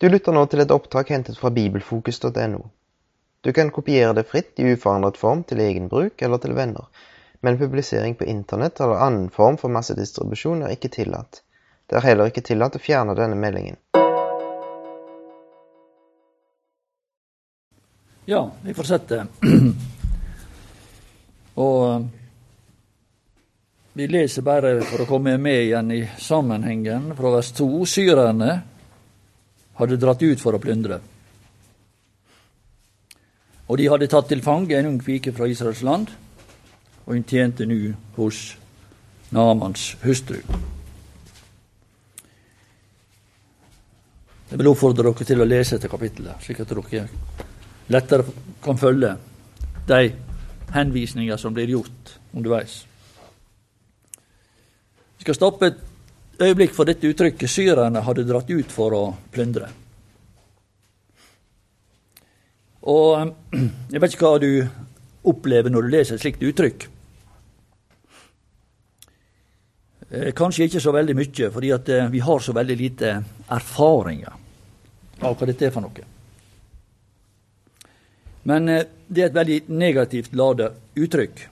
Du lytter nå til et opptak hentet fra bibelfokus.no. Du kan kopiere det fritt i uforandret form til egen bruk eller til venner, men publisering på internett eller annen form for massedistribusjon er ikke tillatt. Det er heller ikke tillatt å fjerne denne meldingen. Ja, vi fortsetter. Og eh, vi leser bare for å komme med igjen i sammenhengen fra vers 2. Syrerne hadde dratt ut for å plyndre. Og de hadde tatt til fange en ung pike fra Israels land, og hun tjente nå hos Namans hustru. Jeg vil oppfordre dere til å lese dette kapittelet, slik at dere lettere kan følge de henvisninger som blir gjort underveis. Vi skal stoppe øyeblikk for dette uttrykket. Syrerne hadde dratt ut for å plyndre. Og eh, jeg vet ikke hva du opplever når du leser et slikt uttrykk. Eh, kanskje ikke så veldig mye, fordi eh, vi har så veldig lite erfaringer av hva dette er for noe. Men det er et veldig negativt ladet uttrykk.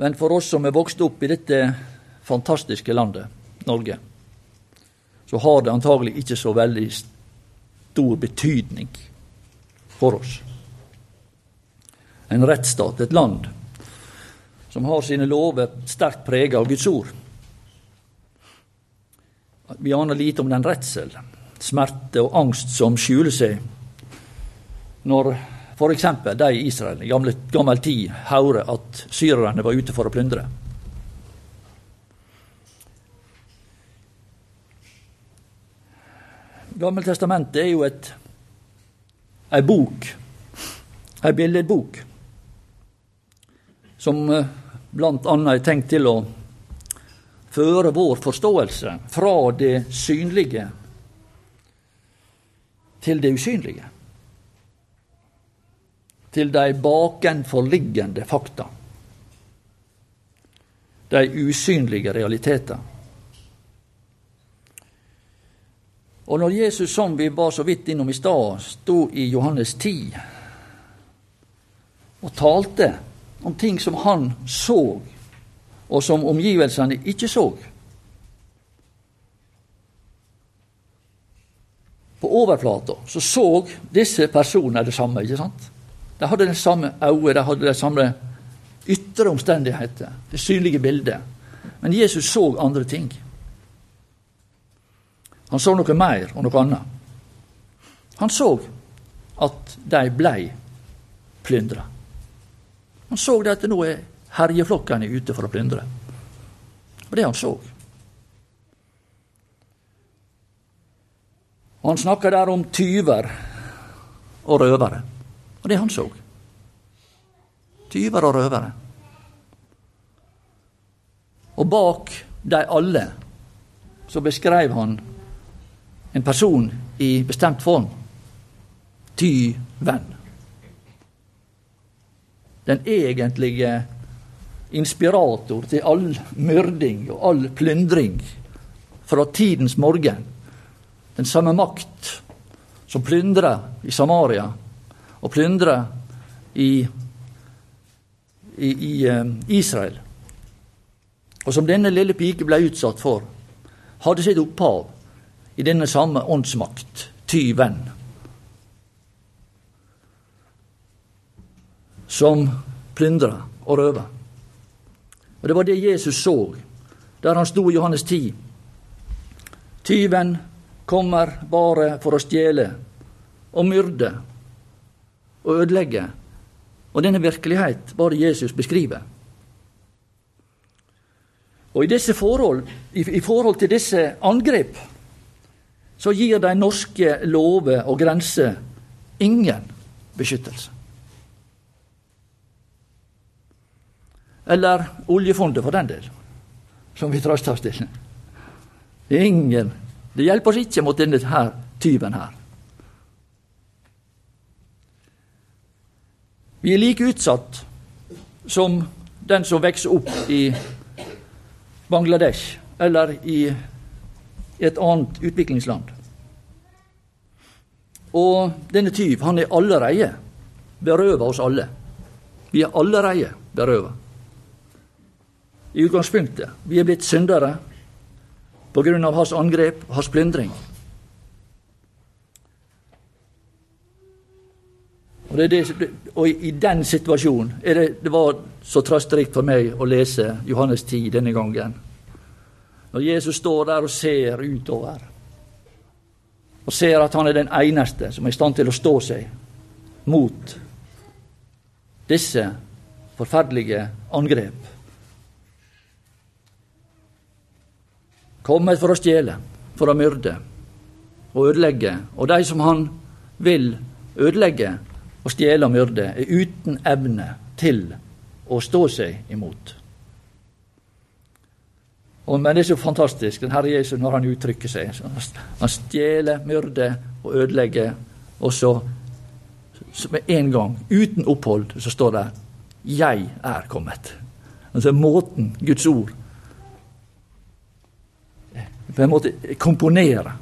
Men for oss som er vokst opp i dette fantastiske landet, Norge, så har det antagelig ikke så veldig stor betydning for oss. En rettsstat, et land som har sine lover sterkt preget av Guds ord. Vi aner lite om den redsel, smerte og angst som skjuler seg når f.eks. de i Israel i gammel tid hører at syrerne var ute for å plyndre. Gammeltestamentet er jo et, ei bok, ei billedbok, som eh, bl.a. er tenkt til å føre vår forståelse fra det synlige til det usynlige. Til de bakenforliggende fakta. De usynlige realiteter. Og når Jesus, som vi var så vidt innom i stad, sto i Johannes 10 og talte om ting som han så, og som omgivelsene ikke så På overflata så så disse personene det samme, ikke sant? De hadde det samme øyet, de hadde det samme ytre omstendigheter, det synlige bildet. Men Jesus så andre ting. Han så noe mer og noe annet. Han så at de blei plyndra. Han så det at nå er herjeflokkene ute for å plyndre. Og det han så. Og Han snakka der om tyver og røvere. Og det han så. Tyver og røvere. Og bak de alle så beskrev han en person i bestemt form. Ty-venn. Den egentlige inspirator til all myrding og all plyndring fra tidens morgen. Den samme makt som plyndra i Samaria og plyndra i, i, i uh, Israel. Og som denne lille pike ble utsatt for, hadde sitt opphav i denne samme åndsmakt, tyven, som plyndra og røva. Og Det var det Jesus så der han sto i Johannes 10. Tyven kommer bare for å stjele og myrde og ødelegge. Og denne virkelighet var det Jesus beskriver. Og i, forhold, i forhold til disse angrep så gir de norske lover og grenser ingen beskyttelse. Eller oljefondet, for den del, som vi trøster oss til. Ingen. Det hjelper oss ikke mot denne her tyven her. Vi er like utsatt som den som vokser opp i Bangladesh eller i et annet utviklingsland. Og denne tyv, han er allereie berøva oss alle. Vi er allereie berøva. I utgangspunktet. Vi er blitt syndere av hans angrep, hans plyndring. Og, det det, og i, den situasjonen det, det var så trøsterikt for meg å lese Johannes 10 denne gangen. Når Jesus står der og ser utover, og ser at han er den eneste som er i stand til å stå seg mot disse forferdelige angrep. Kommet for å stjele, for å myrde og ødelegge. Og de som han vil ødelegge, og stjele og myrde, er uten evne til å stå seg imot. Og, men det er så fantastisk, den Herre Jesus, når han uttrykker seg. Han stjeler, myrder og ødelegger, og så, så med en gang, uten opphold, så står det 'Jeg er kommet'. Altså måten Guds ord på en måte komponerer.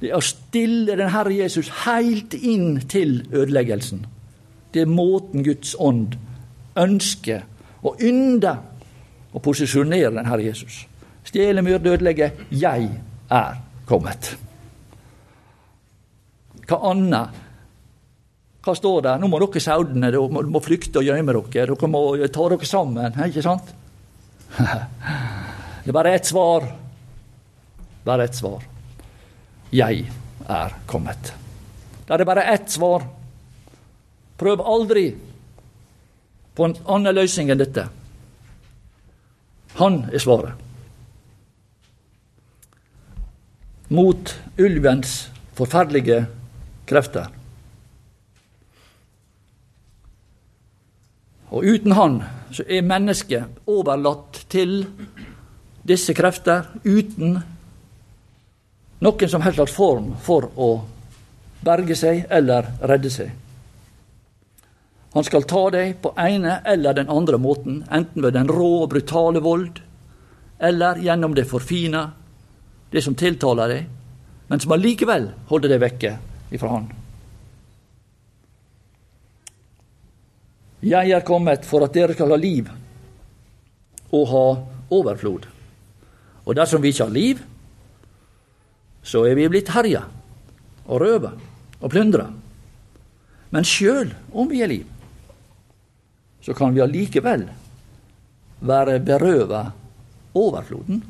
Det er å stille den Herre Jesus helt inn til ødeleggelsen. Det er måten Guds ånd ønsker og ynder å posisjonere den Herre Jesus. Stjele, myrde, ødelegge. Jeg er kommet. Hva annet? Hva står der? Nå må dere saudene dere må, flykte og gjemme dere. Dere må ta dere sammen, ikke sant? Det er bare ett svar. Bare ett svar. Jeg er kommet. Det er bare ett svar. Prøv aldri på en annen løsning enn dette. Han er svaret. Mot ulvens forferdelige krefter. Og uten han så er mennesket overlatt til disse krefter uten noen som helst slags form for å berge seg eller redde seg. Han skal ta deg på ene eller den andre måten, enten ved den rå og brutale vold, eller gjennom det forfina, det som tiltaler deg, men som allikevel holder deg vekke ifra Han. Jeg er kommet for at dere skal ha liv og ha overflod. Og dersom vi ikke har liv, så er vi blitt herja og røva og plyndra. Men sjøl om vi er liv, så kan vi allikevel være berøva overfloden.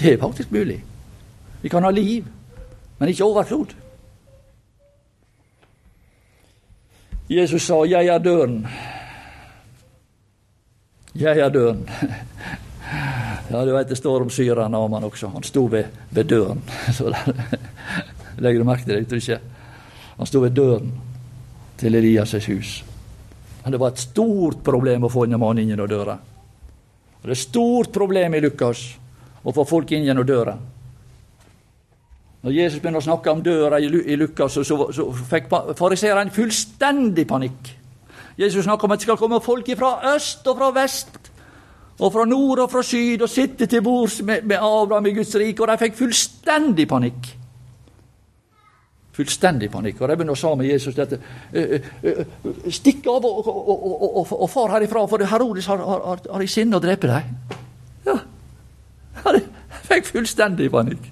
Det er faktisk mulig. Vi kan ha liv, men ikke overflod. Jesus sa 'Jeg er døren'. Jeg er døren. Ja, du veit det står om syreren Aman også. Han sto ved, ved døren. Så Legger du merke til det? Ikke? Han sto ved døren til Elias' hus. Men det var et stort problem å få en mannen inn gjennom døra. Det er et stort problem i Lukas å få folk inn gjennom døra. Når Jesus begynner å snakke om døra i Lukas, så, så, så fikk fariseeren fullstendig panikk. Jesus snakker om at det skal komme folk fra øst og fra vest, og fra nord og fra syd, og sitte til bords med, med Abraham i Guds rike, og de fikk fullstendig panikk. Fullstendig panikk. Og de begynner å sa med Jesus dette «Eh, eh, eh, Stikk av og, og, og, og, far herifra, for Herodes har, har, har i sinne å drepe deg. Ja, de fikk fullstendig panikk.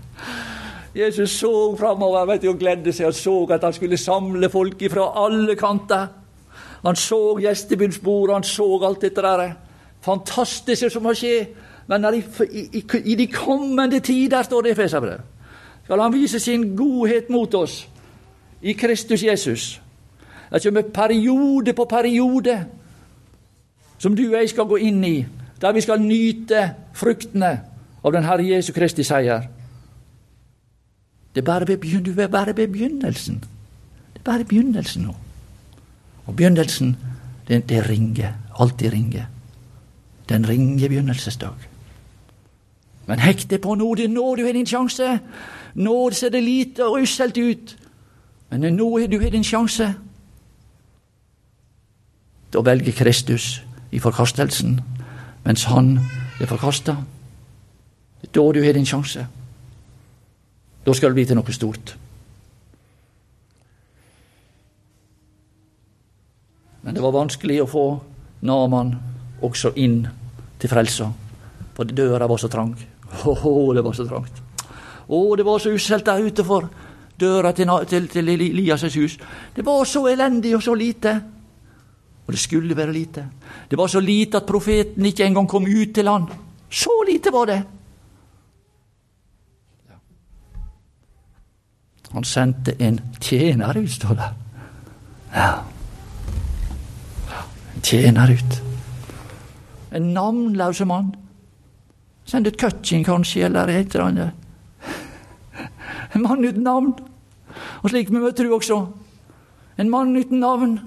Jesus så framover vet du, og gledde seg og så at han skulle samle folk fra alle kanter. Han så gjestebudsbordet, han så alt dette der Fantastisk som må skje. Men i, i, i, de kommende tider, står det i Feserbrevet, skal han vise sin godhet mot oss i Kristus Jesus. Det kommer periode på periode som du og jeg skal gå inn i, der vi skal nyte fruktene av den Herre Jesu Kristi seier. Det er bare bare begynnelsen. Det er bare begynnelsen nå. Og begynnelsen, det, det ringer. Alltid ringer. Den ringer begynnelsesdag. Men hekk deg på nå, det er nå du har din sjanse. Nå ser det lite og usselt ut. Men nå har du din sjanse Da velger Kristus i forkastelsen, mens han er forkasta. Da du har din sjanse. Da skal det bli til noe stort. Men det var vanskelig å få Naman også inn til frelsa, for døra var så trang. Å, det var så trangt. Å, det var så uselt der ute for døra til, til, til Elias' hus. Det var så elendig og så lite. Og det skulle være lite. Det var så lite at profeten ikke engang kom ut til han. Så lite var det. Han sendte en tjener ut, står det. Ja. En tjener ut. En navnløs mann. Send ut Cutching, kanskje, eller et eller annet. En mann uten navn. Og slik vi møter du også. En mann uten navn.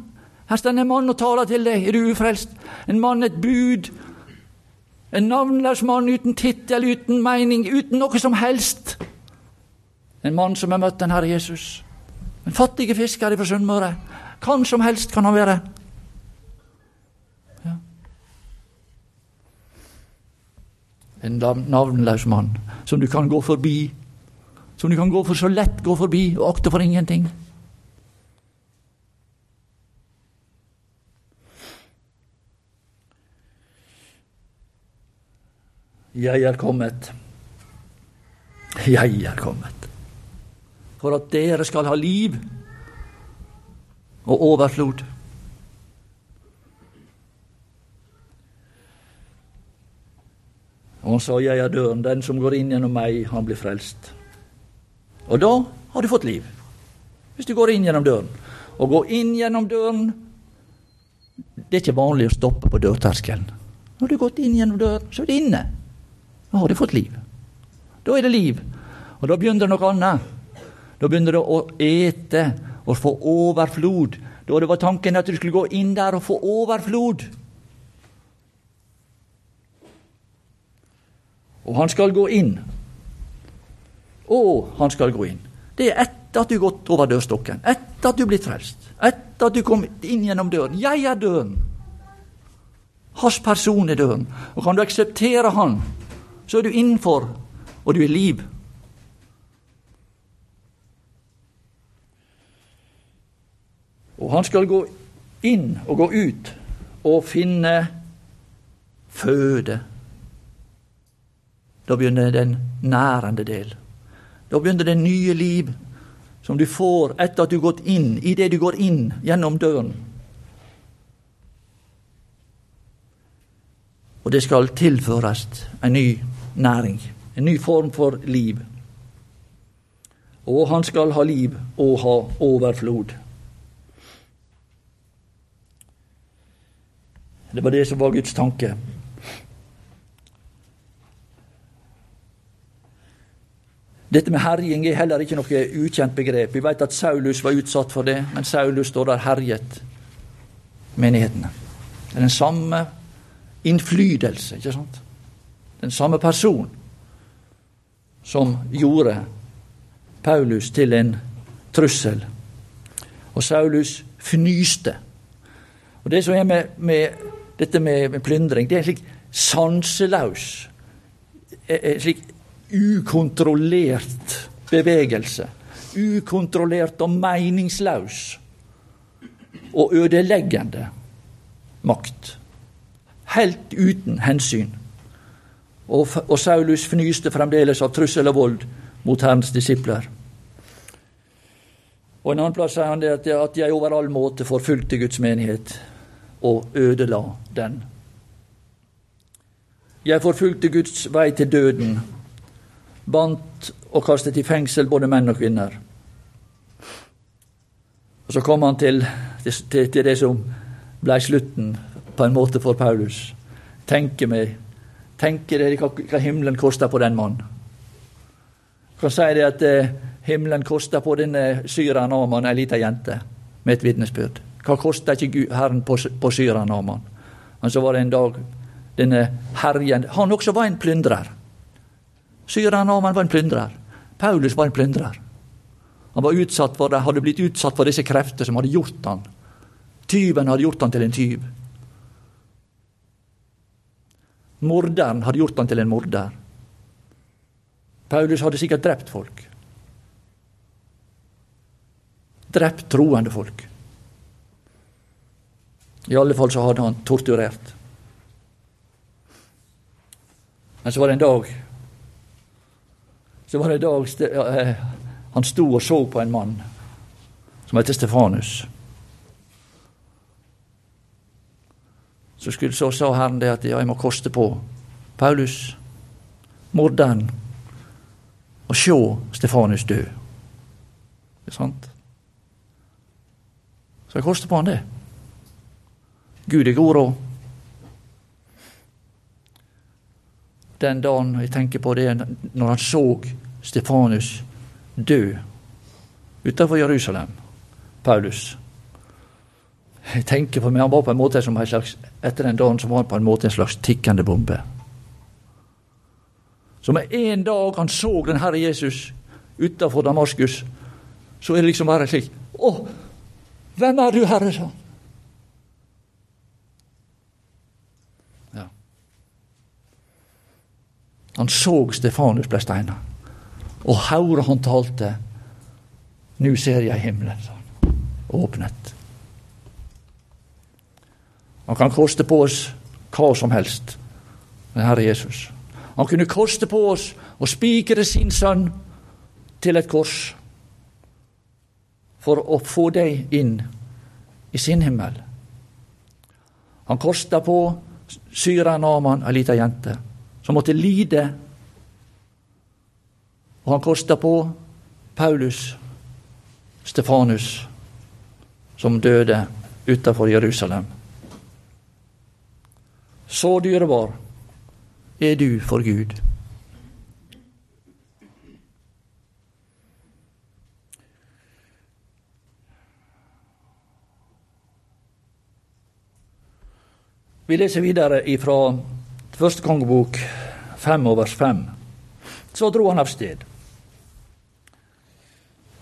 Her står en mann og taler til deg. Er du ufrelst? En mann, et bud. En navnløs mann uten tittel, uten mening, uten noe som helst. En mann som har møtt den Herre Jesus. En fattig fisker fra Sunnmøre. Hvem som helst kan han være. Ja. En navnløs mann som du kan gå forbi som du kan gå for så lett gå forbi og akte for ingenting. Jeg er kommet, jeg er kommet, for at dere skal ha liv og overflod. Og han sa, jeg er døren, den som går inn gjennom meg, han blir frelst. Og da har du fått liv. Hvis du går inn gjennom døren. Å gå inn gjennom døren Det er ikke vanlig å stoppe på dørterskelen. Når du har gått inn gjennom døren, så er du inne. Da har du fått liv. Da er det liv. Og da begynner det noe annet. Da begynner det å ete og få overflod. Da det var tanken at du skulle gå inn der og få overflod. Og han skal gå inn og han skal gå inn. Det er etter at du har gått over dørstokken, etter at du er blitt frelst, etter at du kom inn gjennom døren. Jeg er døren. Hans person er døren. Og kan du akseptere Han, så er du innenfor, og du er liv. Og han skal gå inn og gå ut og finne føde. Da begynner den nærende del. Da begynner det nye liv som du får etter at du har gått inn, idet du går inn gjennom døren. Og det skal tilføres en ny næring, en ny form for liv. Og han skal ha liv og ha overflod. Det var det som var Guds tanke. Dette med herjing er heller ikke noe ukjent begrep. Vi vet at Saulus var utsatt for det, men Saulus står der herjet menighetene. Det er den samme innflytelse, ikke sant? Den samme person som gjorde Paulus til en trussel. Og Saulus fnyste. Og Det som er med, med dette med, plyndring, det er slik sanselaus, en slik ukontrollert bevegelse. Ukontrollert og meningsløs og ødeleggende makt. Helt uten hensyn. Og, og Saulus fnyste fremdeles av trussel og vold mot Herrens disipler. Og En annen plass sier han det at, at jeg over all måte forfulgte Guds menighet og ødela den. Jeg forfulgte Guds vei til døden bandt og kastet i fengsel både menn og kvinner. Og Så kom han til, til, til det som blei slutten, på en måte, for Paulus. Tenke meg Tenke dere hva, hva himmelen kosta på den mannen. Kan si det at eh, himmelen kosta på denne syreren Aman ei lita jente, med et vitnesbyrd. Hva kosta ikke Herren på, på syreren Aman? Men så var det en dag denne herjen Han også var en plyndrer. Syreren Aman var en plyndrer. Paulus var en plyndrer. Han var utsatt for hadde blitt utsatt for disse krefter som hadde gjort han. Tyven hadde gjort han til en tyv. Morderen hadde gjort han til en morder. Paulus hadde sikkert drept folk. Drept troende folk. I alle fall så hadde han torturert. Men så var det en dag Så var det en dag eh, han sto og så på en mann som heter Stefanus. Så, skulle, så sa Herren det at ja, jeg må koste på Paulus, morderen, og se Stefanus dø. Det er sant? Så jeg koster på han det. Gud er god råd. Den dagen jeg tenker på det, når han så Stefanus dø utenfor Jerusalem, Paulus. Jeg tenker på meg, Han var på en måte som en slags, etter den dagen så var han på en måte en slags tikkende bombe. Så med en dag han så den Herre Jesus utenfor Damaskus, så er det liksom bare slik Å, hvem er du, Herre? sa han. Han så Stefanus ble steina, og hauret han talte. Nu ser jeg himmelen, sa han. Åpnet. Han kan koste på oss hva som helst, den Herre Jesus. Han kunne koste på oss å spikre sin sønn til et kors for å få deg inn i sin himmel. Han kosta på Syra Naman, ei lita jente, som måtte lide. Og han kosta på Paulus, Stefanus, som døde utenfor Jerusalem. Så dyrebar er du for Gud. Vi leser videre ifra første kongebok fem over fem. Så dro han av sted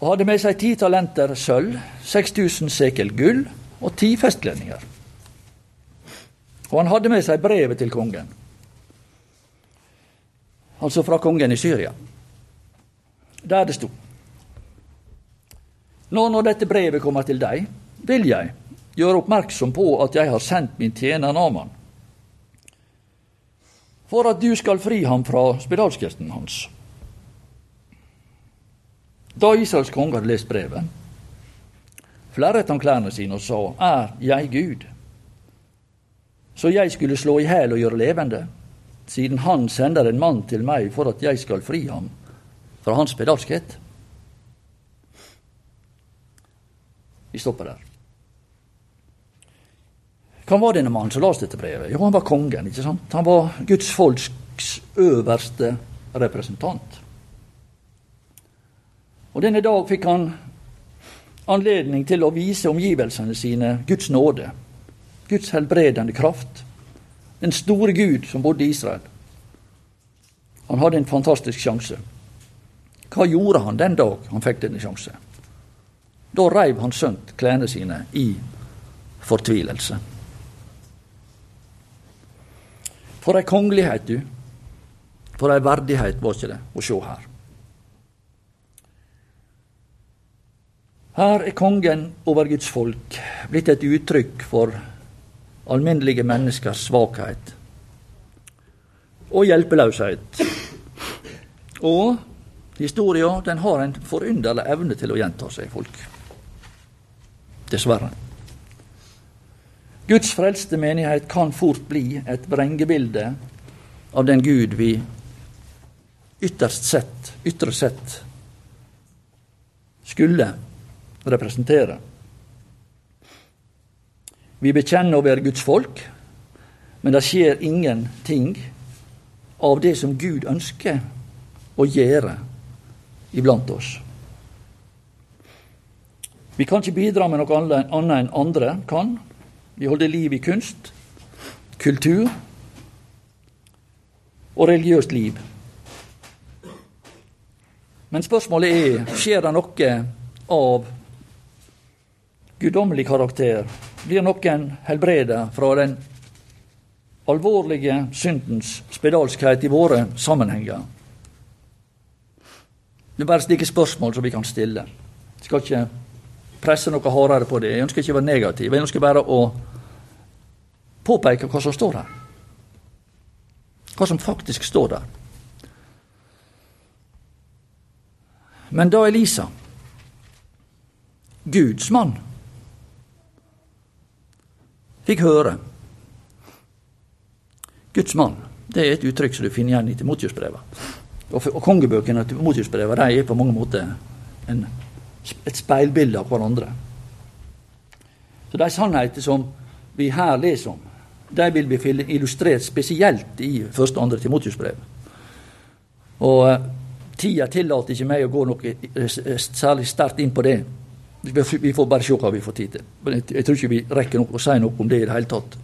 og hadde med seg ti talenter sølv, 6000 sekel gull og ti festkledninger. Og han hadde med seg brevet til kongen, altså fra kongen i Syria, der det sto Nå når dette brevet kommer til deg, vil jeg gjøre oppmerksom på at jeg har sendt min tjener Naman, for at du skal fri ham fra spedalskesten hans. Da Israels konge hadde lest brevet, flerret han klærne sine og sa, Er jeg Gud? Så jeg skulle slå i hæl og gjøre levende, siden han sender en mann til meg for at jeg skal fri ham fra hans spedalskhet. Vi stopper der. Hvem var denne mannen som leste dette brevet? Jo, han var kongen. ikke sant? Han var Guds folks øverste representant. Og denne dag fikk han anledning til å vise omgivelsene sine Guds nåde, Guds helbredende kraft, den store Gud som bodde i Israel. Han hadde en fantastisk sjanse. Hva gjorde han den dag han fikk denne sjanse? Da reiv han sønt klærne sine i fortvilelse. For ei kongelighet, du. For ei verdighet, var ikke det, å se her. Her er kongen over Guds folk blitt et uttrykk for alminnelige menneskers svakhet og hjelpeløshet. Og historia den har en forunderlig evne til å gjenta seg, folk. Dessverre. Guds frelste menighet kan fort bli et vrengebilde av den Gud vi ytterst sett, ytre sett skulle representere. Vi bekjenner å være Guds folk, men det skjer ingenting av det som Gud ønsker å gjøre iblant oss. Vi kan ikke bidra med noe annet enn andre kan. Vi holder liv i kunst, kultur og religiøst liv. Men spørsmålet er skjer det noe av guddommelig karakter? Blir noen helbreda fra den alvorlige syndens spedalskhet i våre sammenhenger? Det er bare slike spørsmål som vi kan stille. Jeg skal ikke presse noe hardere på det. Jeg ønsker ikke å være negativ. Jeg ønsker bare å påpeke hva som står her. Hva som faktisk står der. Men da Elisa, Guds mann, fikk høre Guds mann, det er et uttrykk som du finner igjen i Timotius-brevet. Og, og kongebøkene til Motius-brevet er på mange måter en, et speilbilde av hverandre. Så de sannheter som vi her leser om, de vil bli illustrert spesielt i første og andre Timotius-brev. Og uh, tida tillater ikke meg å gå noe uh, særlig sterkt inn på det. Vi får bare se hva vi får tid til. Jeg tror ikke vi rekker noe å si noe om det i det hele tatt.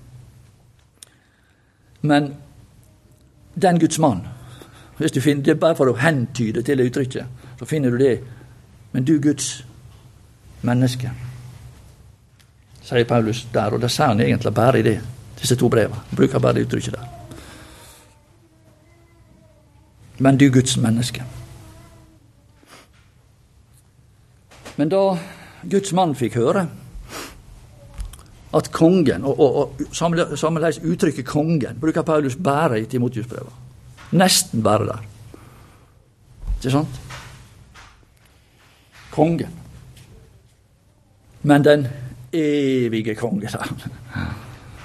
Men den Guds mann hvis du finner, Det er bare for å hentyde til det uttrykket. Så finner du det. Men du Guds menneske, sier Paulus der. Og det sier han egentlig bare i det disse to brevene. Han bruker bare det uttrykket der. Men du Guds menneske. Men da Guds mann fikk høre at kongen, og, og, og sammenleis uttrykket 'kongen', bruker Paulus bare i Timotius-brevet. Nesten bare der. Ikke sant? Kongen. Men den evige konge, sa han.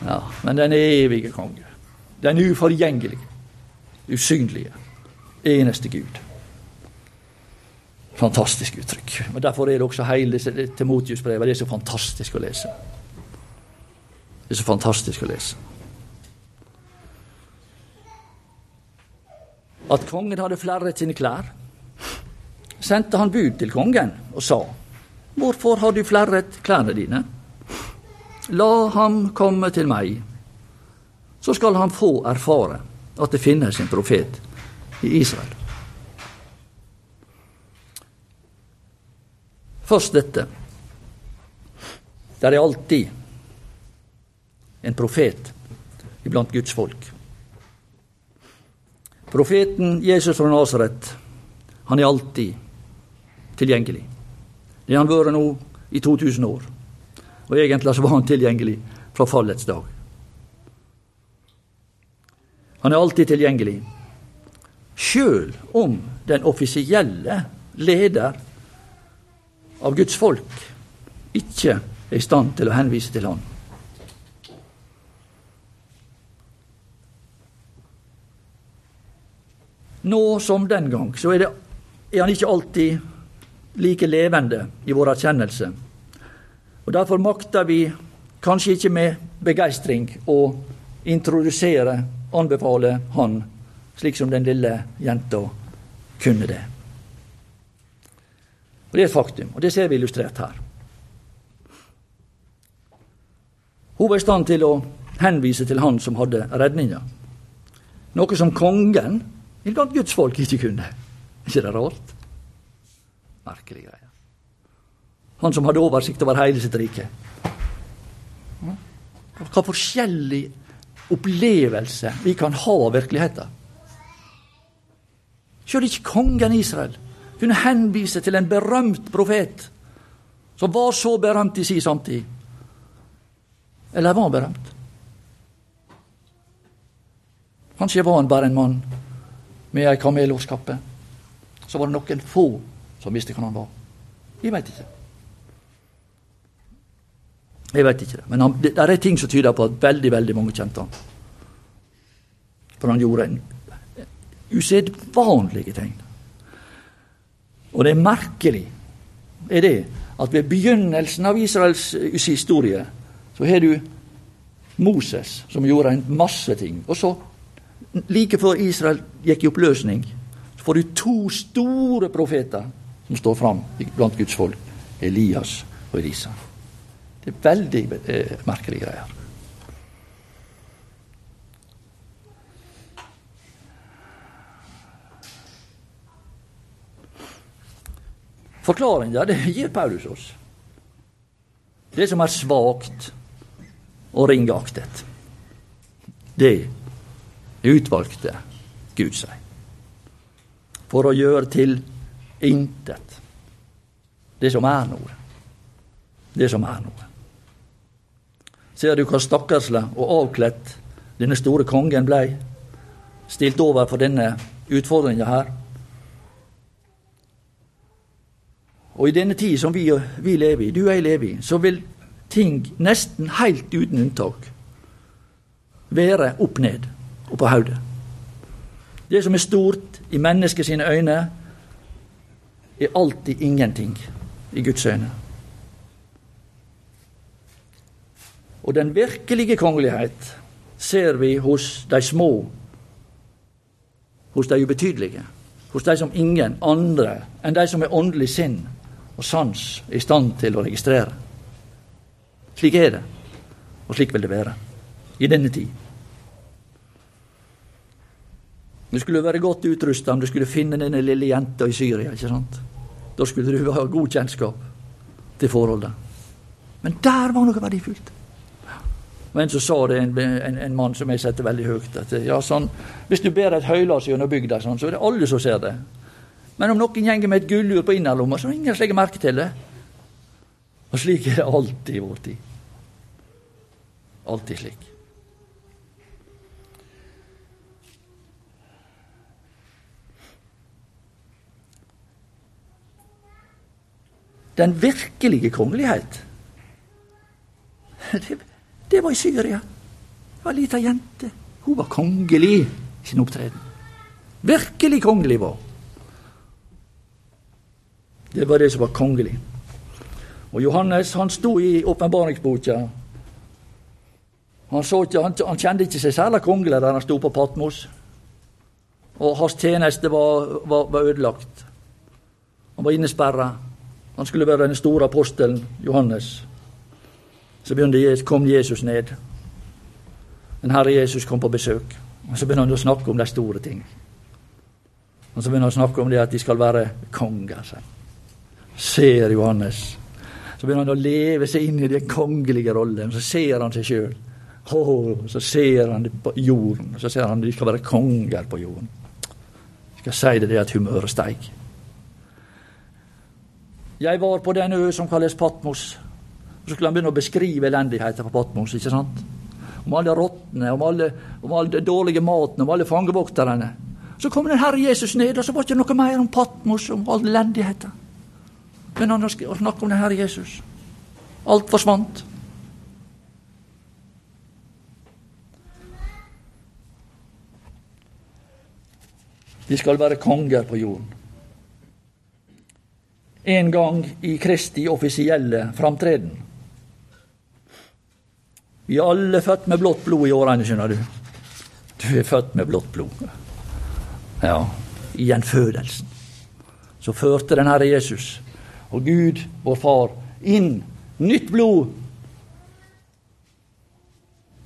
Ja, men den evige konge. Den uforgjengelige, usynlige, eneste Gud. Fantastisk uttrykk. Men Derfor er det også hele Timotius-brevet. Det er så fantastisk å lese. Det er så fantastisk å lese. At kongen hadde flerret sine klær, sendte han bud til kongen og sa:" Hvorfor har du flerret klærne dine? La ham komme til meg, så skal han få erfare at det finnes en profet i Israel. Først dette. Det er alltid en profet iblant Guds folk. Profeten Jesus fra Nasaret, han er alltid tilgjengelig. Det har han vært nå i 2000 år. Og egentlig så var han tilgjengelig fra fallets dag. Han er alltid tilgjengelig, sjøl om den offisielle leder av Guds folk ikke er i stand til å henvise til han. Nå som den gang så er, det, er han ikke alltid like levende i vår erkjennelse og Derfor makter vi kanskje ikke med begeistring å introdusere, anbefale Han, slik som den lille jenta kunne det. Og Det er et faktum, og det ser vi illustrert her. Hun var i stand til å henvise til han som hadde redninga. Noe som kongen iblant Guds folk ikke kunne. Er ikke det rart? Merkelig greie. Han som hadde oversikt over hele sitt rike. Hva forskjellig opplevelse vi kan ha av virkeligheten. Sjøl ikke kongen Israel kunne henvise til en berømt profet som var så berømt i sin samtid. Eller var berømt? Kanskje var han bare en mann med ei kamelårskappe. Så var det noen få som visste hvem han var. Jeg veit ikke. Jeg vet ikke det. Men han, det, er ting som tyder på at veldig veldig mange kjente han. For han gjorde en usedvanlige tegn. Og det er merkelig er det at ved begynnelsen av Israels historie så har du Moses, som gjorde en masse ting. Og så, like før Israel gikk i oppløsning, så får du to store profeter som står fram blant Guds folk. Elias og Elisa. Det er veldig eh, merkelige greier. Forklaringa gir Paulus oss. Det som er svakt og ringeaktet, det utvalgte Gud seg for å gjøre til intet det som er noe. Det som er noe. Ser du hva stakkarsle og avkledt denne store kongen blei? Stilt over for denne utfordringa her. Og i denne tid som vi, vi lever i, du og jeg lever i, så vil ting nesten helt uten unntak være opp ned og på hodet. Det som er stort i menneskets øyne, er alltid ingenting i Guds øyne. Og den virkelige kongelighet ser vi hos de små, hos de ubetydelige, hos de som ingen andre enn de som er åndelig sinn og sans er i stand til å registrere. Slik er det, og slik vil det være i denne tid. Du skulle være godt utrusta om du skulle finne denne lille jenta i Syria. ikke sant? Da skulle du ha god kjennskap til forholdet. Men der var noe verdifullt. Men så sa det en, en, en mann som jeg setter veldig høyt, at ja, sånn, hvis du ber et høylass gjennom bygda, sånn, så er det alle som ser det. Men om noen gjenger med et gullur på innerlomma, så er det ingen som legger merke til det. Og slik er det alltid i vår tid. Alltid slik. Den virkelige kongelighet, det, det var i Syria. Det var ei lita jente. Hun var kongelig i sin opptreden. Virkelig kongelig var Det var det som var kongelig. Og Johannes han sto i åpenbaringsboka. Han, han, han, kjente ikke seg særlig kongelig der han sto på Patmos. Og hans tjeneste var, var, var ødelagt. Han var innesperra. Han skulle være den store apostelen Johannes. Så kom Jesus ned. Den Herre Jesus kom på besøk. Og Så begynner han å snakke om de store ting. Og Så begynner han å snakke om det at de skal være konger. Ser Johannes. Så begynner han å leve seg inn i den kongelige rollen. Så ser han seg sjøl. så ser han det på jorden. Så ser han at de skal være konger på jorden. Jeg skal si det, det at humøret steig. Jeg var på den ø som kalles Patmos. Så skulle han begynne å beskrive elendigheten på Patmos. ikke sant? Om alle rottene, om alle, om alle dårlige maten, om alle fangevokterne. Så kom den Herre Jesus ned, og så var det ikke noe mer om Patmos, om all elendigheten. Men han snakket om den Herre Jesus. Alt forsvant. Vi skal være konger på jorden en gang i Kristi offisielle framtreden. Vi er alle født med blått blod i årene, skjønner du. Du er født med blått blod. Ja, i gjenfødelsen. Så førte den Herre Jesus og Gud, vår Far, inn nytt blod.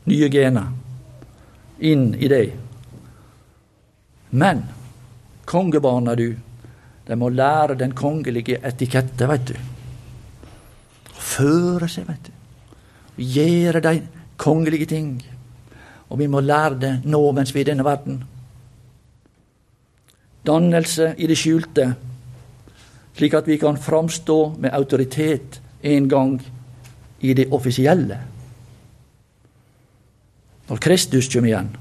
Nye gener inn i deg. Men kongebarna du, de må lære den kongelige etikette, veit du. Føre seg, veit du. Gjøre de kongelige ting. Og vi må lære det nå mens vi er i denne verden. Dannelse i det skjulte, slik at vi kan framstå med autoritet en gang i det offisielle. Når Kristus kommer igjen.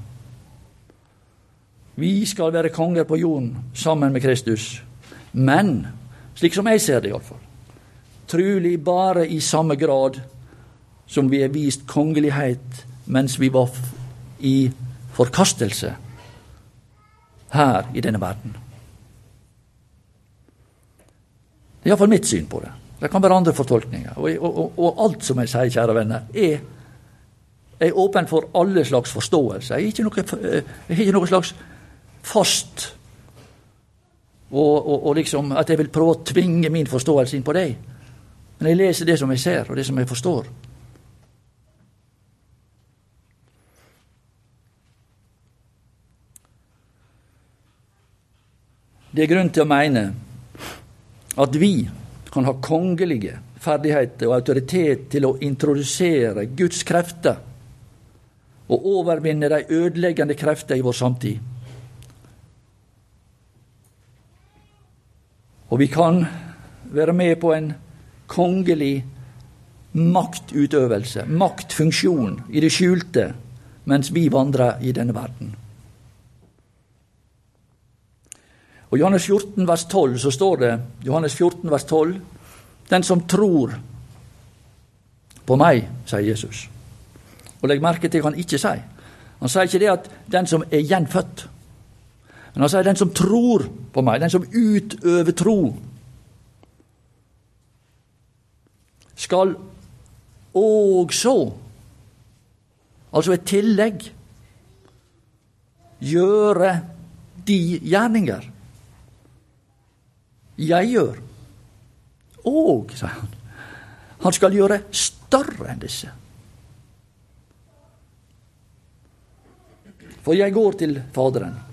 Vi skal være konger på jorden sammen med Kristus. Men, slik som jeg ser det iallfall, trulig bare i samme grad som vi er vist kongelighet mens vi var i forkastelse her i denne verden. Det er iallfall mitt syn på det. Det kan være andre fortolkninger. Og, og, og alt som jeg sier, kjære venner, er, er åpen for alle slags forståelse. Jeg har ikke noe, noe slags fast og, og, og, liksom at jeg vil prøve å tvinge min forståelse inn på deg. Men jeg leser det som jeg ser, og det som jeg forstår. Det er grunn til å mene at vi kan ha kongelige ferdigheter og autoritet til å introdusere Guds krefter og overvinne de ødeleggende krefter i vår samtid. Og vi kan være med på en kongelig maktutøvelse, maktfunksjon i det skjulte, mens vi vandrer i denne verden. Og Johannes 14 vers 12 så står det Johannes 14 vers 12, Den som tror på meg, sier Jesus. Og Legg merke til hva han ikke sier. Han sier ikke det at 'den som er gjenfødt', men han sier 'den som tror på meg', den som utøver tro, skal også, altså et tillegg, gjøre de gjerninger jeg gjør. Og, sier han, han skal gjøre større enn disse. For jeg går til Faderen.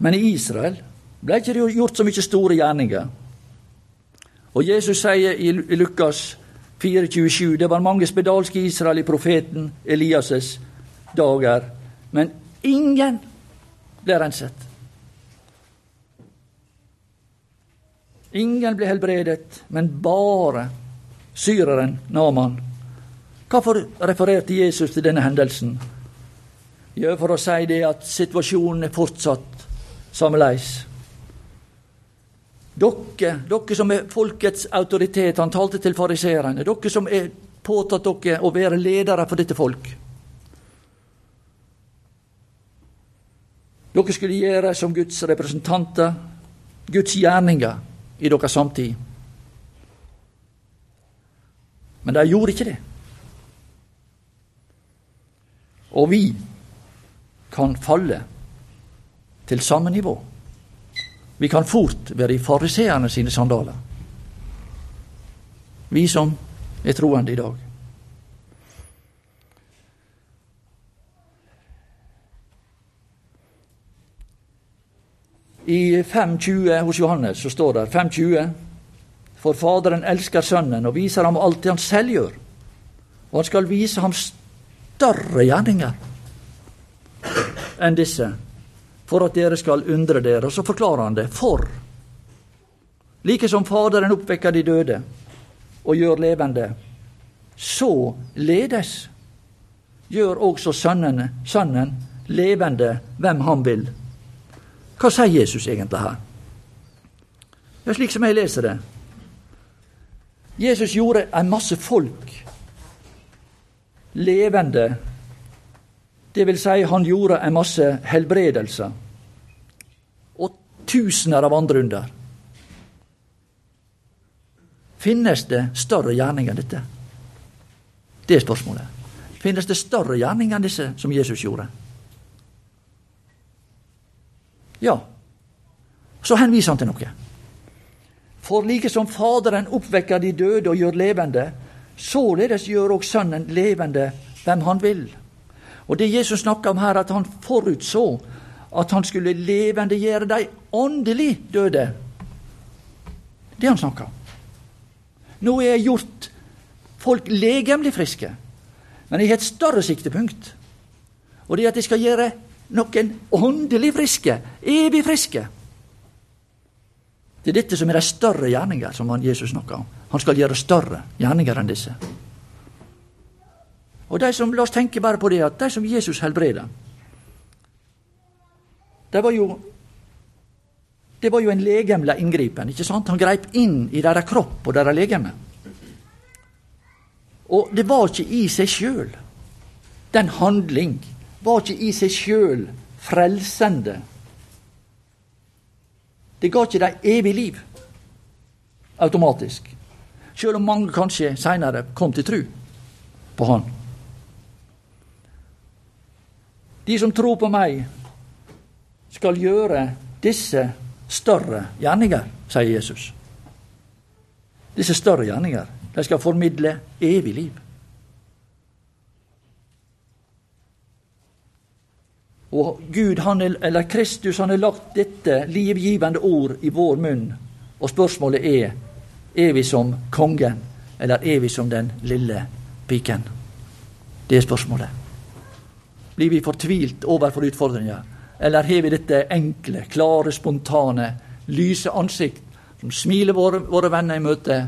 Men i Israel ble ikke det gjort så mye store gjerninger. Og Jesus sier i Lukas 4,27 det var mange spedalske i Israel i profeten Elias' dager, men ingen ble renset. Ingen ble helbredet, men bare syreren Naman. Hvorfor refererte Jesus til denne hendelsen? Jo, for å si det at situasjonen er fortsatt sammeleis. Dere, dere som er folkets autoritet, han talte til fariseerne, dere som er påtatt dere å være ledere for dette folk. Dere skulle gjøre som Guds representanter, Guds gjerninger i deres samtid. Men de gjorde ikke det. Og vi kan falle til samme nivå. Vi kan fort være i fariseerne sine sandaler. Vi som er troende i dag. I 5.20 hos Johannes så står det 5.20 For Faderen elsker Sønnen og viser ham alt det han selv gjør. Og han skal vise ham større gjerninger enn disse, for at dere skal undre dere. Og så forklarer han det. For like som Faderen oppvekker de døde og gjør levende, så ledes gjør også sønnen, sønnen levende hvem han vil. Hva sier Jesus egentlig her? Ja, slik som jeg leser det. Jesus gjorde en masse folk levende. Det vil si, han gjorde en masse helbredelser. Og tusener av andre under. Finnes det større gjerning enn dette? Det er spørsmålet. Finnes det større gjerning enn disse som Jesus gjorde? Ja. Så henviser han til noe. For like som Faderen oppvekker de døde og gjør levende, således gjør òg Sønnen levende hvem han vil. Og det Jesus snakker om her, at han forutså at han skulle levendegjøre de åndelig døde. Det han snakker om. Nå er jeg gjort folk legemlig friske, men jeg har et større siktepunkt. Og det er at jeg skal gjøre noen åndelig friske, evig friske. Det er dette som er de større gjerninger som Jesus snakker om. Han skal gjøre større gjerninger enn disse. Og de som, La oss tenke bare på det at de som Jesus helbreda, det var jo det var jo en legemlig inngripen. ikke sant? Han greip inn i deres kropp og deres legeme. Og det var ikke i seg sjøl den handling var ikke i seg sjøl frelsende. Det ga ikke dem evig liv automatisk, sjøl om mange kanskje seinere kom til tru på Han. De som tror på meg, skal gjøre disse større gjerninger, sier Jesus. Disse større gjerninger. De skal formidle evig liv. Og Gud, er, eller Kristus, han har lagt dette livgivende ord i vår munn. Og spørsmålet er er vi som kongen, eller er vi som den lille piken? Det er spørsmålet. Blir vi fortvilt overfor utfordringer, eller har vi dette enkle, klare, spontane, lyse ansikt som smiler våre, våre venner i møte,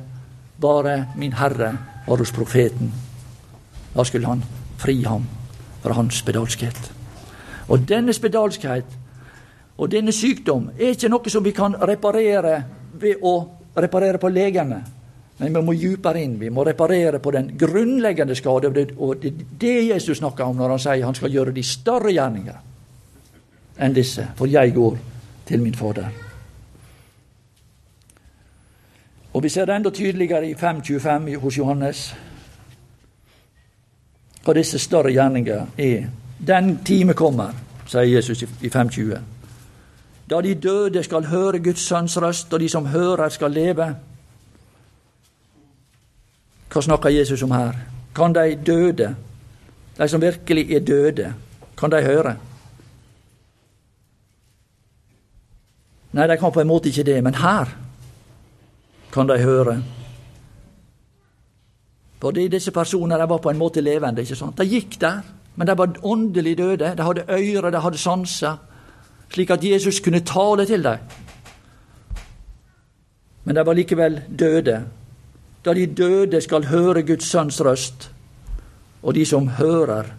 bare min Herre var hos profeten. Da skulle han fri ham fra hans spedalskhet. Og denne spedalskhet og denne sykdom er ikke noe som vi kan reparere ved å reparere på legene. Men vi må dypere inn. Vi må reparere på den grunnleggende skade. Og det er det Jesus snakker om når han sier han skal gjøre de større gjerninger enn disse. For jeg går til min Fader. Og Vi ser det enda tydeligere i 5.25 hos Johannes hva disse større gjerninger er. Den time kommer, sier Jesus i 5.20, da de døde skal høre Guds sønns røst, og de som hører, skal leve. Hva snakker Jesus om her? Kan de døde, de som virkelig er døde, kan de høre? Nei, de kan på en måte ikke det, men her kan de høre. Fordi disse personene var på en måte levende. ikke sant? De gikk der, men de var åndelig døde. De hadde øyre, de hadde sanser, slik at Jesus kunne tale til dem. Men de var likevel døde. Da de døde skal høre Guds sønns røst, og de som hører,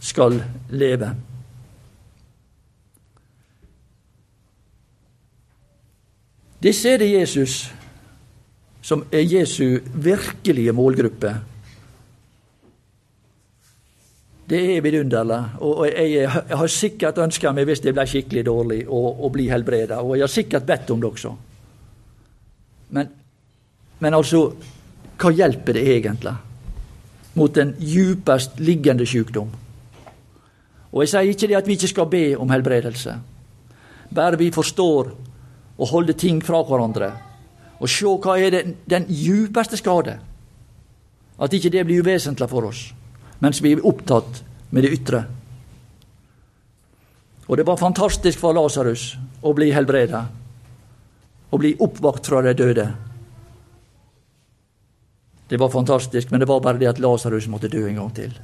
skal leve. Disse er det Jesus som er Jesu virkelige målgruppe. Det er vidunderlig. Og jeg, har sikkert ønska meg, hvis jeg ble skikkelig dårlig, å bli helbreda. Og jeg har sikkert bedt om det også. Men, men altså, hva hjelper det egentlig mot den djupest liggende sykdom? Og jeg sier ikke det at vi ikke skal be om helbredelse. Bare vi forstår å holde ting fra hverandre og se hva er det, den djupeste skade. At ikke det blir uvesentlig for oss, mens vi er opptatt med det ytre. Og det var fantastisk for Lasarus å bli helbreda, å bli oppvakt fra de døde. Det var fantastisk, men det var bare det at Lasarus måtte dø en gang til.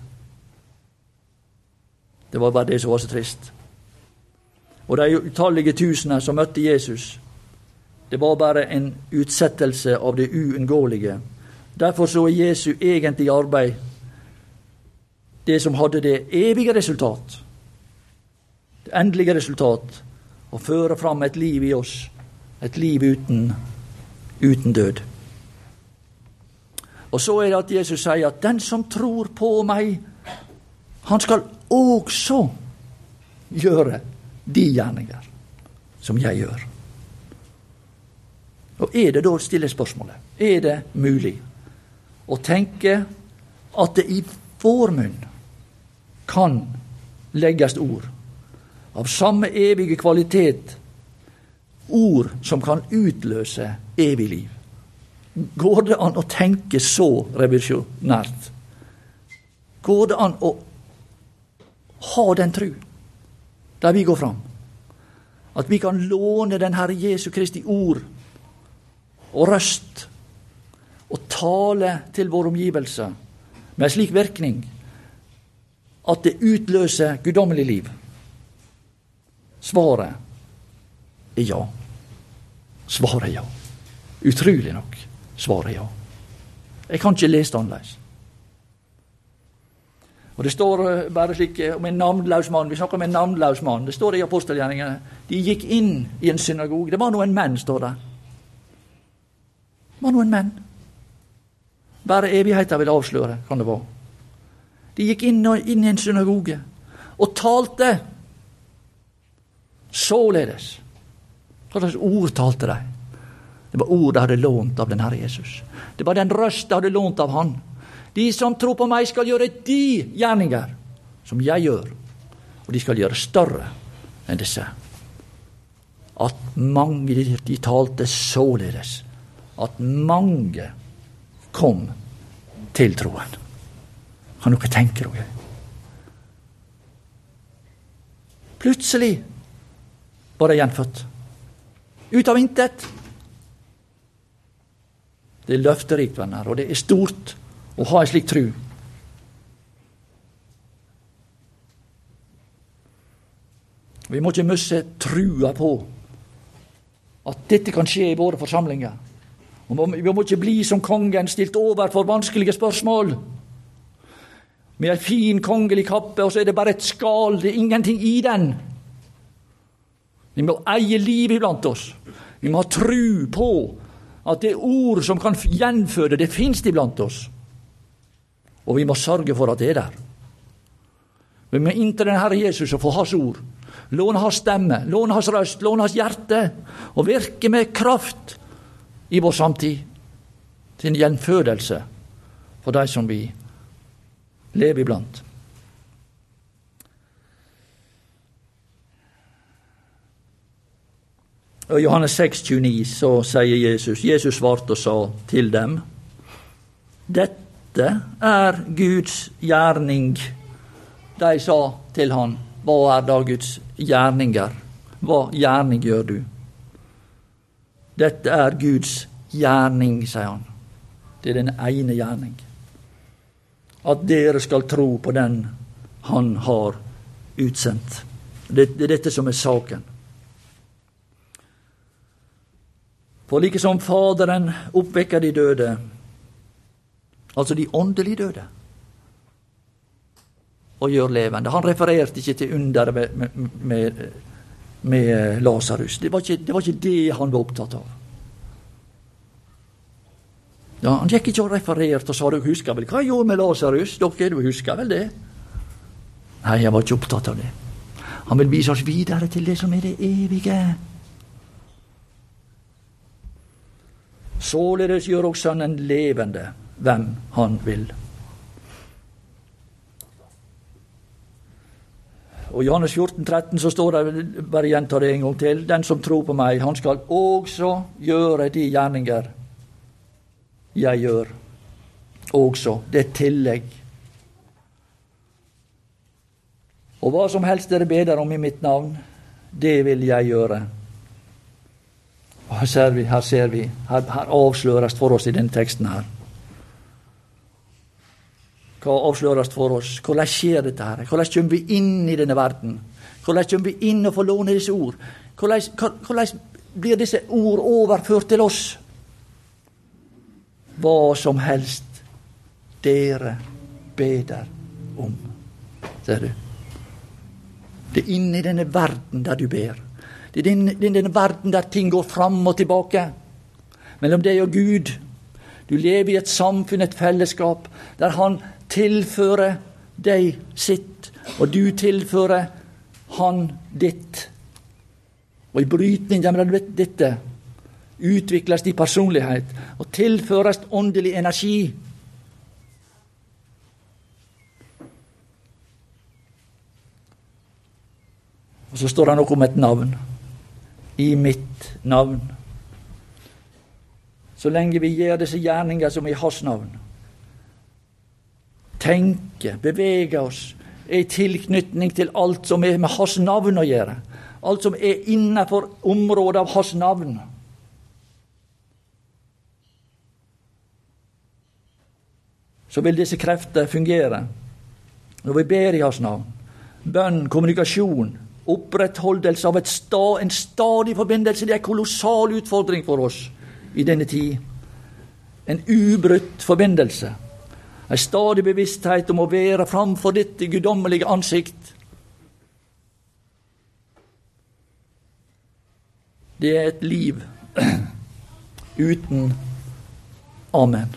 Det var bare det som var så trist. Og de utallige tusener som møtte Jesus, det var bare en utsettelse av det uunngåelige. Derfor så er Jesu egentlige arbeid det som hadde det evige resultat, det endelige resultat, å føre fram et liv i oss, et liv uten, uten død. Og så er det at Jesus sier at 'den som tror på meg, han skal også gjøre de gjerninger som jeg gjør'. Og er det da, stiller spørsmålet, er det mulig å tenke at det i vår munn kan legges ord av samme evige kvalitet, ord som kan utløse evig liv? Går det an å tenke så revisjonært? Går det an å ha den tru der vi går fram? At vi kan låne den Herre Jesu Kristi ord og røst og tale til våre omgivelser med slik virkning at det utløser guddommelig liv? Svaret er ja. Svaret er ja. Utrolig nok. Svaret er ja. Jeg kan ikke lese det annerledes. Og Det står eh, bare slik eh, om en navnløs mann. Vi snakker om en navnløs mann. Det står i apostelgjerningene. De gikk inn i en synagoge. Det var noen menn, står det var noen menn. Bare evigheten vil avsløre, kan det være. De gikk inn, inn i en synagoge og talte således. Hva slags ord talte de? Det var ord de hadde lånt av den Herre Jesus. Det var den røst de hadde lånt av Han. De som tror på meg, skal gjøre de gjerninger som jeg gjør, og de skal gjøre større enn disse. At mange de talte således at mange kom til troen. Kan dere tenke dere? Plutselig var de gjenfødt. Ut av intet. Det er løfterikt, venner, og det er stort å ha en slik tru. Vi må ikke miste trua på at dette kan skje i våre forsamlinger. Vi må ikke bli som kongen, stilt overfor vanskelige spørsmål. Med ei en fin kongelig kappe, og så er det bare et skall, det er ingenting i den. Vi må eie livet iblant oss. Vi må ha tru på at det ord som kan gjenføde, det fins iblant oss. Og vi må sørge for at det er der. Vi må inntil den Herre Jesus og få Hans ord. Låne Hans stemme, låne Hans røst, låne Hans hjerte. Og virke med kraft i vår samtid. Til en gjenfødelse for de som vi lever iblant. Og I Johannes 6, 29 så sier Jesus Jesus svarte og sa til dem Dette er Guds gjerning. De sa til han, Hva er da Guds gjerninger? Hva gjerning gjør du? Dette er Guds gjerning, sier han. Det er den ene gjerning. At dere skal tro på den han har utsendt. Det, er dette som er saken. For like som Faderen oppvekker de døde, altså de åndelig døde, og gjør levende Han refererte ikke til underet med, med, med, Lasarus. Det, det, var ikke det han var opptatt av. Ja, Han gikk ikke og refererte og sa dere husker vel hva jeg gjorde med Lasarus? Dere du husker vel det? Nei, jeg var ikke opptatt av det. Han vil vise oss videre til det som er det evige. Således gjør også han en levende hvem han vil. Og I Johannes 14, 13 så står det, bare gjenta det en gang til, den som tror på meg, han skal også gjøre de gjerninger jeg gjør. Også. Det er tillegg. Og hva som helst dere beder om i mitt navn, det vil jeg gjøre og her ser vi, her, ser vi, her, her avsløres for oss i denne teksten her. Hva avsløres for oss? Hvordan skjer dette? her? Hvordan kommer vi inn i denne verden? Hvordan kommer vi inn og får låne disse ord? Hvordan, blir disse ord overført til oss? Hva som helst dere beder om. Ser du? Det er inni denne verden der du ber. Det er den, den, den verden der ting går fram og tilbake. Mellom deg og Gud. Du lever i et samfunn, et fellesskap, der Han tilfører deg sitt, og du tilfører Han ditt. Og i brytning mellom dette utvikles din personlighet og tilføres åndelig energi. Og så står det noe om et navn i mitt navn. Så lenge vi gjør disse gjerninger som i Hans navn. Tenke, bevege oss, er i tilknytning til alt som er med Hans navn å gjøre. Alt som er innenfor området av Hans navn. Så vil disse krefter fungere når vi ber i Hans navn. Bønn, kommunikasjon, Opprettholdelse av sta, en stadig forbindelse det er en kolossal utfordring for oss i denne tid. En ubrutt forbindelse. En stadig bevissthet om å være framfor dette guddommelige ansikt. Det er et liv uten Amen.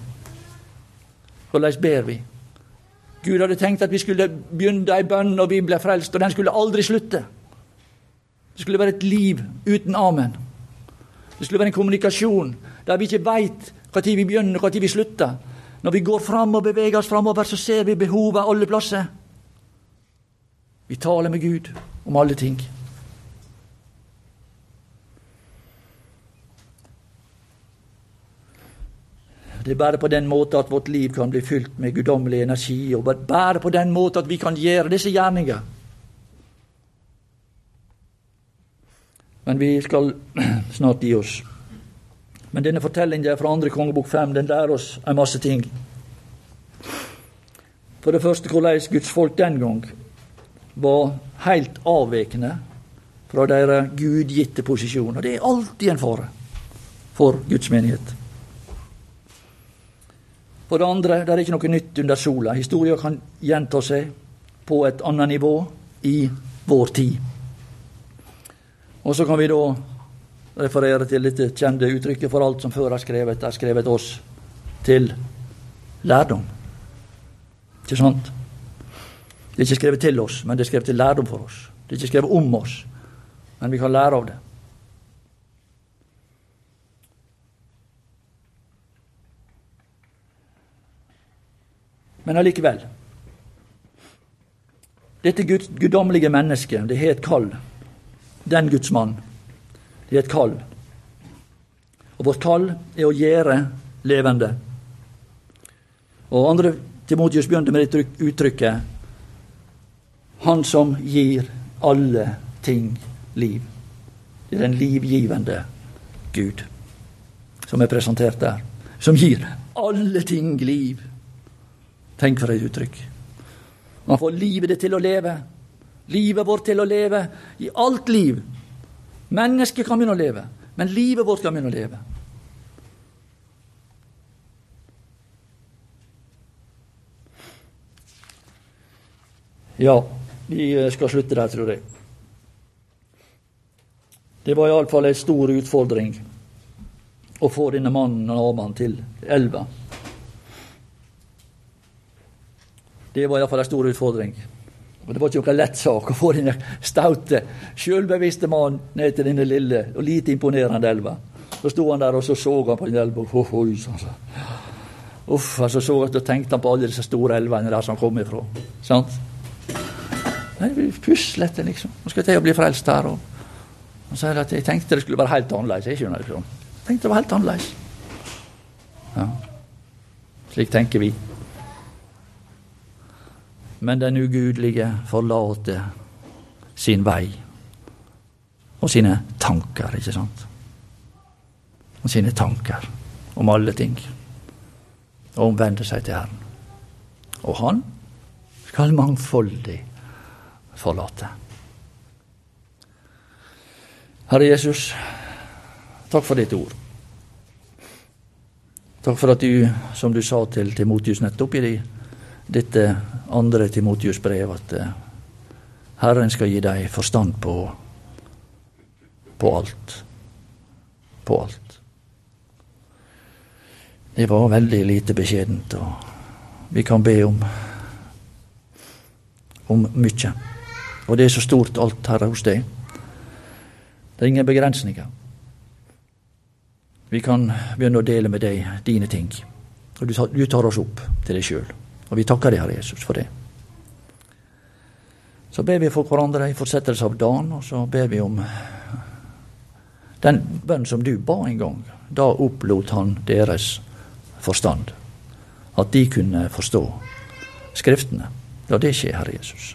Hvordan ber vi? Gud hadde tenkt at vi skulle begynne ei bønn når vi ble frelst, og den skulle aldri slutte. Det skulle være et liv uten amen. Det skulle være en kommunikasjon der vi ikke veit når vi begynner og når vi slutter. Når vi går fram og beveger oss framover, så ser vi behovet alle plasser. Vi taler med Gud om alle ting. Det er bare på den måten at vårt liv kan bli fylt med guddommelig energi, og bare på den måten at vi kan gjøre disse gjerninger. Men vi skal snart gi oss. Men denne fortellingen fra andre kongebok fem den lærer oss en masse ting. For det første hvordan Guds folk den gang var helt avvekende fra deres gudgitte posisjon. Og det er alltid en fare for Guds menighet. For det andre, det er ikke noe nytt under sola. Historia kan gjenta seg på et annet nivå i vår tid. Og så kan vi da referere til dette kjente uttrykket for alt som før er skrevet, er skrevet oss til lærdom. Ikke sant? Det er ikke skrevet til oss, men det er skrevet til lærdom for oss. Det er ikke skrevet om oss, men vi kan lære av det. Men allikevel Dette gud, guddommelige mennesket, det har et kall. Den Guds mann. Det er et kall. Og vårt kall er å gjøre levende. Og andre Timotius begynte med dette uttrykket Han som gir alle ting liv. Det er den livgivende Gud som er presentert der. Som gir alle ting liv. Tenk for et uttrykk. Man får livet ditt til å leve. Livet vårt til å leve i alt liv. Mennesket kan begynne å leve, men livet vårt kan begynne å leve. Ja, vi skal slutte der, tror jeg. Det var iallfall en stor utfordring å få denne mannen og Naman til elva. Det var iallfall en stor utfordring. Og Det var ikke noen lett sak å få denne staute, sjølbevisste mannen ned til denne lille og lite imponerende elva. Så sto han der og så så han på den elva. Oh, oh, altså. Uff, altså, så så, tenkte han på alle disse store elvene der som kom ifra. Sant? Nei, det puslet liksom. Nå skal jeg til å bli frelst her. Og, Han så at jeg tenkte det skulle være helt annerledes. Jeg skjønner det sånn. Tenkte det var helt annerledes. Ja. Slik tenker vi. Men den ugudelige forlater sin vei og sine tanker, ikke sant? Og sine tanker om alle ting. Og omvender seg til Herren. Og han skal mangfoldig forlate. Herre Jesus, takk for ditt ord. Takk for at du, som du sa til Timotius nettopp i dette andre Timotius brev, at eh, Herren skal gi deg forstand på, på alt. På alt. Det var veldig lite beskjedent, og vi kan be om, om mye. Og det er så stort alt her hos deg. Det er ingen begrensninger. Vi kan begynne å dele med deg dine ting. Og du tar, du tar oss opp til deg sjøl. Og vi takker deg, Herre Jesus, for det. Så ber vi for hverandre i fortsettelse av dagen, og så ber vi om den bønn som du ba en gang. Da opplot han deres forstand. At de kunne forstå Skriftene. La det skje, Herre Jesus.